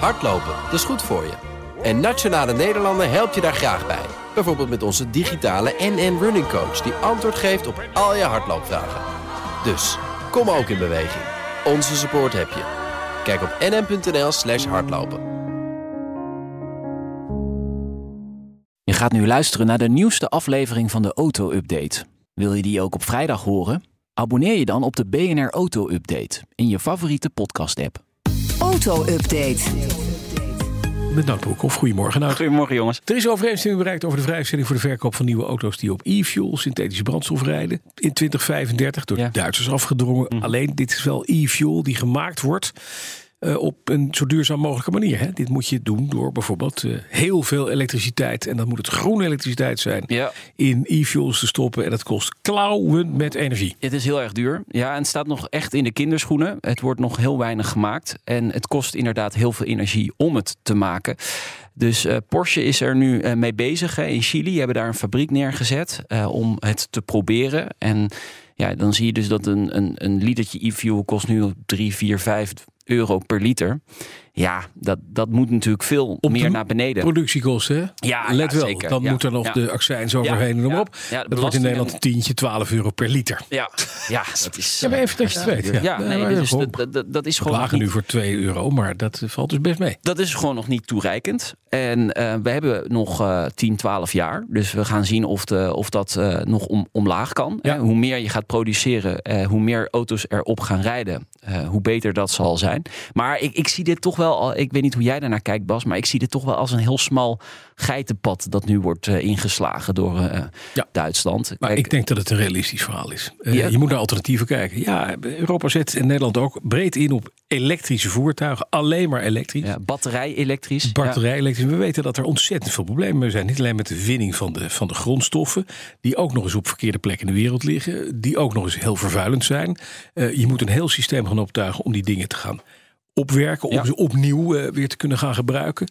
Hardlopen, dat is goed voor je. En Nationale Nederlanden helpt je daar graag bij. Bijvoorbeeld met onze digitale NN Running Coach... die antwoord geeft op al je hardloopvragen. Dus, kom ook in beweging. Onze support heb je. Kijk op nn.nl slash hardlopen. Je gaat nu luisteren naar de nieuwste aflevering van de Auto-update. Wil je die ook op vrijdag horen? Abonneer je dan op de BNR Auto-update in je favoriete podcast-app. Auto-update. Met Nout Broekhoff. Goedemorgen Nout. Goedemorgen jongens. Er is overeenstemming bereikt over de vrijstelling voor de verkoop van nieuwe auto's die op e-fuel, synthetische brandstof rijden. In 2035 door Ja. de Duitsers afgedrongen. Alleen dit is wel e-fuel die gemaakt wordt eh, op een zo duurzaam mogelijke manier. Hè. Dit moet je doen door bijvoorbeeld eh, heel veel elektriciteit. En dan moet het groene elektriciteit zijn. Ja. In e-fuels te stoppen. En dat kost klauwen met energie. Het is heel erg duur. Ja, en het staat nog echt in de kinderschoenen. Het wordt nog heel weinig gemaakt. En het kost inderdaad heel veel energie om het te maken. Dus eh, Porsche is er nu mee bezig hè, in Chili. Die hebben daar een fabriek neergezet om het te proberen. En ja, dan zie je dus dat een, een, een litertje e-fuel kost nu 3, 4, 5 euro per liter. Ja, dat, dat moet natuurlijk veel Op meer naar beneden. Productiekosten, hè? Ja, Let ja, wel, zeker. dan Ja, moet er nog de accijns overheen en noem op. dat wordt in Nederland een tientje, 12 euro per liter. Ja, ja, dat is. Ja, maar even dat je het weet. Ja, nee, dus dat, dat, dat is We gewoon. nog lagen nu voor 2 euro, maar dat eh, valt dus best mee. Dat is gewoon nog niet toereikend. En eh, we hebben nog eh 10, 12 jaar. Dus we gaan zien of, de, of dat eh, nog om, omlaag kan. Ja. Eh, hoe meer je gaat produceren, eh, hoe meer auto's erop gaan rijden, eh, hoe beter dat zal zijn. Maar ik, ik zie dit toch wel, ik weet niet hoe jij daarnaar kijkt, Bas, maar ik zie dit toch wel als een heel smal geitenpad dat nu wordt eh, ingeslagen door eh, Ja. Duitsland. Maar Kijk, ik denk dat het een realistisch verhaal is. Eh, Ja. Je moet naar alternatieven kijken. Ja, Europa zet en Nederland ook breed in op elektrische voertuigen. Alleen maar elektrisch. ja, batterij elektrisch. Batterij elektrisch. We weten dat er ontzettend veel problemen zijn. Niet alleen met de winning van de, van de grondstoffen. Die ook nog eens op verkeerde plekken in de wereld liggen. Die ook nog eens heel vervuilend zijn. Je moet een heel systeem gaan optuigen om die dingen te gaan opwerken. Om Ja. ze opnieuw eh, weer te kunnen gaan gebruiken.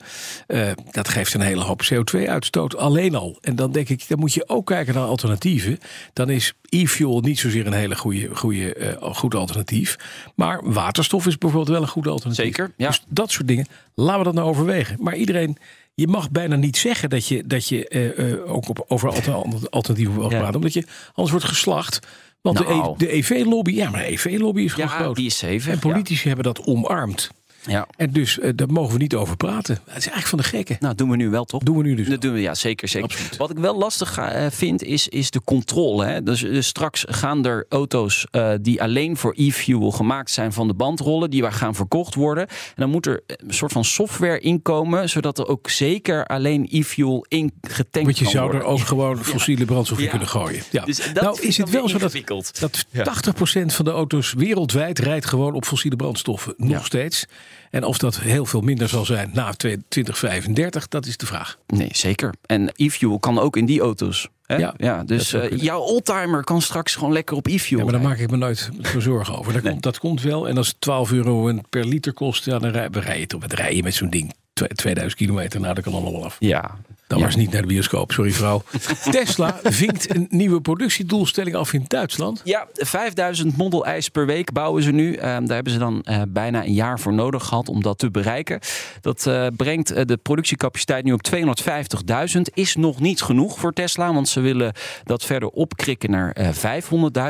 Eh, dat geeft een hele hoop CO2-uitstoot alleen al. En dan denk ik, dan moet je ook kijken naar alternatieven. Dan is e-fuel niet zozeer een hele goede, goede, eh, goed alternatief. Maar waterstof is bijvoorbeeld wel een goed alternatief. Zeker, ja. Dus dat soort dingen, laten we dat nou overwegen. Maar iedereen, je mag bijna niet zeggen dat je, dat je ook op, over alter- alternatieven Ja. praten. Omdat je anders wordt geslacht. Want de, Nou. E- de EV-lobby, ja, maar de EV-lobby is gewoon Ja, groot. die is. En politici hebben dat omarmd. Ja. En dus eh, daar mogen we niet over praten. Het is eigenlijk van de gekken. Nou, doen we nu wel toch? Doen we nu dus. Dat doen we, ja, zeker. zeker. Absoluut. Wat ik wel lastig ga, eh, vind, is, is de controle. Hè? Dus, dus straks gaan er auto's eh, die alleen voor e-fuel gemaakt zijn van de band rollen, die waar gaan verkocht worden. En dan moet er een soort van software inkomen, zodat er ook zeker alleen e-fuel in getankt Want je kan zou er worden. ook gewoon fossiele brandstof in Ja. kunnen gooien. Ja. Dus dat nou is het wel zo dat, dat Ja. 80% van de auto's wereldwijd rijdt gewoon op fossiele brandstoffen. Nog Ja. steeds. En of dat heel veel minder zal zijn na 2035, dat is de vraag. Nee, zeker. En e-fuel kan ook in die auto's. Hè? Ja, Ja, dus eh, jouw oldtimer kan straks gewoon lekker op e-fuel. Ja, maar daar rijden. maak ik me nooit zo zorgen over. Dat, Nee. komt, dat komt wel. En als het 12 euro per liter kost, ja, dan rij, we rijden toch. Wat rij je met zo'n ding? Twe- 2000 kilometer, nou, dat kan allemaal wel af. Ja. Dan Ja. was niet naar de bioscoop, sorry vrouw. Tesla vinkt een nieuwe productiedoelstelling af in Duitsland. Ja, 5000 Model I's per week bouwen ze nu. Eh, daar hebben ze dan eh, bijna een jaar voor nodig gehad om dat te bereiken. Dat eh, brengt eh, de productiecapaciteit nu op 250.000. Is nog niet genoeg voor Tesla, want ze willen dat verder opkrikken naar eh 500.000,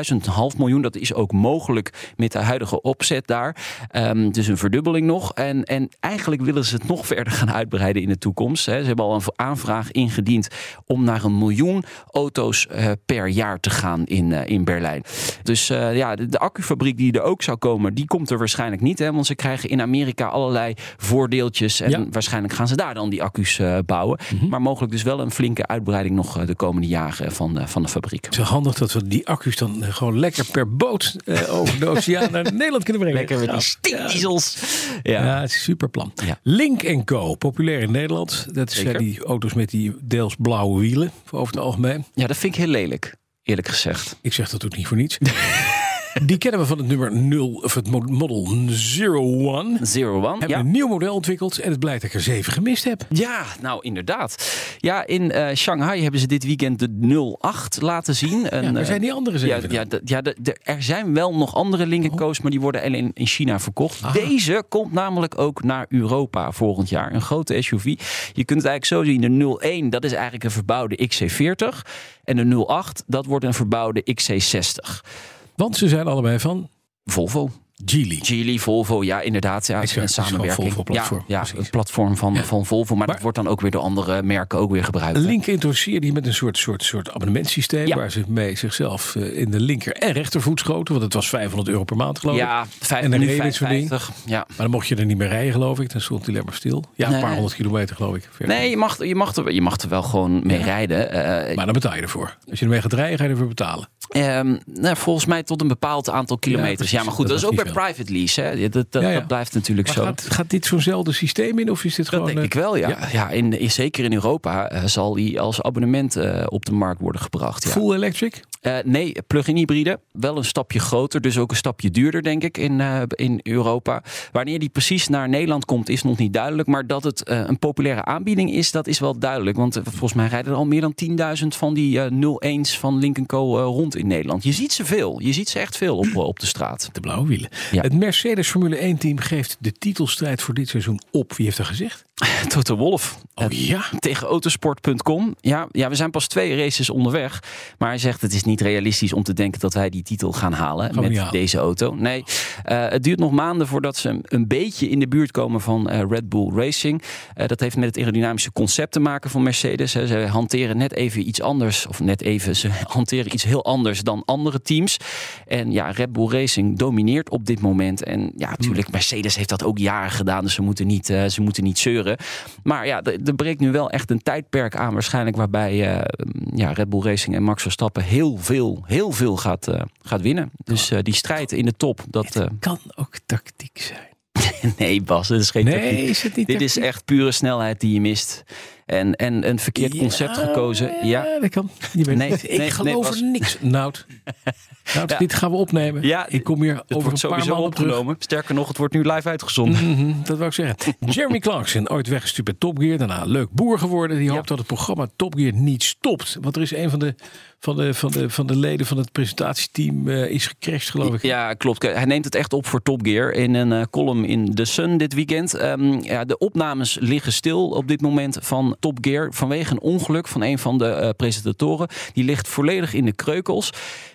een half miljoen. Dat is ook mogelijk met de huidige opzet daar. Ehm, dus een verdubbeling nog. En, en eigenlijk willen ze het nog verder gaan uitbreiden in de toekomst. Hè. Ze hebben al een aanvraag ingediend om naar een miljoen auto's eh, per jaar te gaan in, eh, in Berlijn. Dus eh, ja, de, de accufabriek die er ook zou komen, die komt er waarschijnlijk niet. Hè, want ze krijgen in Amerika allerlei voordeeltjes. En Ja. waarschijnlijk gaan ze daar dan die accu's bouwen. Maar mogelijk dus wel een flinke uitbreiding nog de komende jaren van, de van de fabriek. Het is handig dat we die accu's dan gewoon lekker per boot over de oceaan naar Nederland kunnen brengen. Lekker met die stinkdiesels. Ja, Ja. het is een super plan. Ja. Link Co, populair in Nederland. Dat zijn die auto's met die deels blauwe wielen, over het algemeen. ja, dat vind ik heel lelijk, eerlijk gezegd. Ik zeg dat ook niet voor niets. Die kennen we van het nummer 0, of het mo- model 01. Zero One. Hebben Ja. een nieuw model ontwikkeld en het blijkt dat ik er zeven gemist heb. Ja, nou inderdaad. Ja, in eh, Shanghai hebben ze dit weekend de 08 laten zien. Een, Ja, waar eh, zijn die andere Ja, zeven? ja, ja de, de- er zijn wel nog andere Lincoln Co's, maar die worden alleen in China verkocht. Deze komt namelijk ook naar Europa volgend jaar. Een grote SUV. Je kunt het eigenlijk zo zien. De 01, dat is eigenlijk een verbouwde XC40. En de 08, dat wordt een verbouwde XC60. Want ze zijn allebei van Volvo. Geely. Geely, Volvo, ja inderdaad. Ja, Exact, een samenwerking. Volvo-platform, Ja, ja het platform van, van Volvo. Maar, Maar- dat wordt dan ook weer door andere merken ook weer gebruikt. Link introduceert die met een soort, soort, soort abonnementssysteem. Ja. Waar ze mee zichzelf eh, in de linker en rechtervoet schoten. Want het was 500 euro per maand geloof ik. Ja, 5 En dan nu reed je dit soort ding. 55. Ja. Maar dan mocht je er niet meer rijden geloof ik. Dan stond hij alleen maar stil. Ja, een paar honderd kilometer geloof ik. Verder. Nee, je mag, je, mag er, je mag er wel gewoon mee rijden. Eh, Maar dan betaal je ervoor. Als je ermee gaat rijden, ga je ervoor betalen. Ehm, nou, volgens mij tot een bepaald aantal kilometers. Ja, precies. maar goed, Dat dat, is ook bij private lease. Hè. Dat, dat, Ja, ja. dat blijft natuurlijk Maar zo. gaat, gaat dit zo'nzelfde systeem in? Of is dit dat gewoon... denk eh, ik wel, ja. ja. in, in- zeker in Europa eh, zal die als abonnement eh, op de markt worden gebracht. Ja. Full electric? Eh, nee, plug-in hybride. Wel een stapje groter, dus ook een stapje duurder, denk ik, in, eh, in Europa. Wanneer die precies naar Nederland komt, is nog niet duidelijk. Maar dat het eh, een populaire aanbieding is, dat is wel duidelijk. Want volgens mij rijden er al meer dan 10.000 van die eh 01's van Link Co. rond in Nederland. Je ziet ze veel. Je ziet ze echt veel op, op de straat. De blauwe wielen. Ja. Het Mercedes Formule 1 team geeft de titelstrijd voor dit seizoen op. Wie heeft dat gezegd? Toto Wolf. Oh Eh, ja? tegen autosport.com. Ja, ja, we zijn pas twee races onderweg. Maar hij zegt het is niet realistisch om te denken dat wij die titel gaan halen we met deze auto. Nee, eh, het duurt nog maanden voordat ze een beetje in de buurt komen van eh, Red Bull Racing. Dat heeft met het aerodynamische concept te maken van Mercedes. Hè. Ze hanteren net even iets anders, of net even, ze hanteren iets heel anders dan andere teams. En ja, Red Bull Racing domineert op dit moment. En ja, natuurlijk, Mercedes heeft dat ook jaren gedaan, dus ze moeten niet, ze moeten niet zeuren. Maar ja, er breekt nu wel echt een tijdperk aan, waarschijnlijk waarbij eh, ja, Red Bull Racing en Max Verstappen heel veel, heel veel gaat, eh, gaat winnen. Dus eh, die strijd in de top, dat. eh, Kan ook tactiek zijn. nee, Bas, dat is geen Nee, tactiek. is het niet Dit is echt pure snelheid die je mist. En, en een verkeerd concept gekozen. Ja. dat kan. Nee. Ik geloof nee, er niks. Nout, Nout Ja. dit gaan we opnemen. Ja, ik kom hier over een paar maanden op terug. opgenomen. Sterker nog, het wordt nu live uitgezonden. Mhm, dat wou ik zeggen. Jeremy Clarkson, ooit weggestuurd bij Top Gear. Daarna leuk boer geworden. Die hoopt dat het programma Top Gear niet stopt. Want er is een van de, van de, van de, van de leden van het presentatieteam eh, is gecrashed, geloof ik. Ja, klopt. Hij neemt het echt op voor Top Gear in een eh, column in The Sun dit weekend. Ehm, ja, de opnames liggen stil op dit moment van Top Gear vanwege een ongeluk van een van de eh, presentatoren. Die ligt volledig in de kreukels.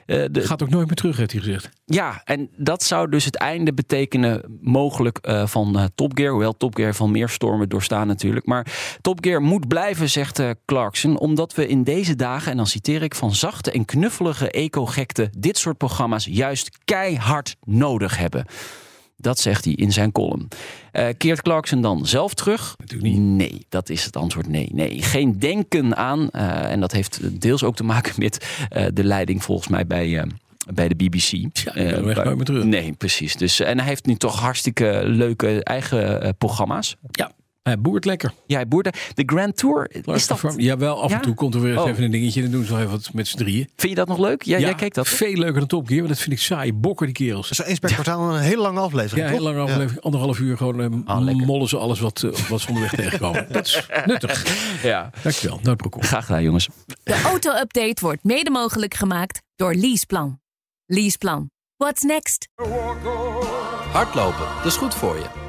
Eh, de, Gaat ook nooit meer terug, heeft hij gezegd. Ja, en dat zou dus het einde betekenen mogelijk eh, van Top Gear. Hoewel Top Gear van meer stormen doorstaan natuurlijk. Maar Top Gear moet blijven, zegt Clarkson. Omdat we in deze dagen, en dan citeer ik... van zachte en knuffelige eco-gekte dit soort programma's juist keihard nodig hebben. Dat zegt hij in zijn column. Eh, keert Clarkson dan zelf terug? Natuurlijk niet. Nee, dat is het antwoord nee. Nee, geen denken aan. eh, en dat heeft deels ook te maken met eh, de leiding volgens mij bij... bij de BBC. Ja, echt bij- nooit meer terug. Nee, precies. Dus, en hij heeft nu toch hartstikke leuke eigen programma's. Ja, hij boert lekker. Ja, hij boerde. De Grand Tour, is dat, Farm. Jawel, af en Ja? toe komt er weer eens Oh. even een dingetje. En doen ze wel even wat met z'n drieën. vind je dat nog leuk? Ja, jij kijkt dat. veel leuker dan Top Gear. Want dat vind ik saai. Bokken die kerels. Is eens per kwartaal een hele lange aflevering, Ja, heel toch? lang aflevering. Anderhalf uur gewoon eh, Ah, mollen ze alles wat, eh, wat ze onderweg tegenkomen. Dat is nuttig. Ja. Dankjewel. Noodbroek. Graag gedaan, jongens. De auto-update wordt mede mogelijk gemaakt door Leaseplan. Leaseplan. What's next? Hardlopen, dat is goed voor je.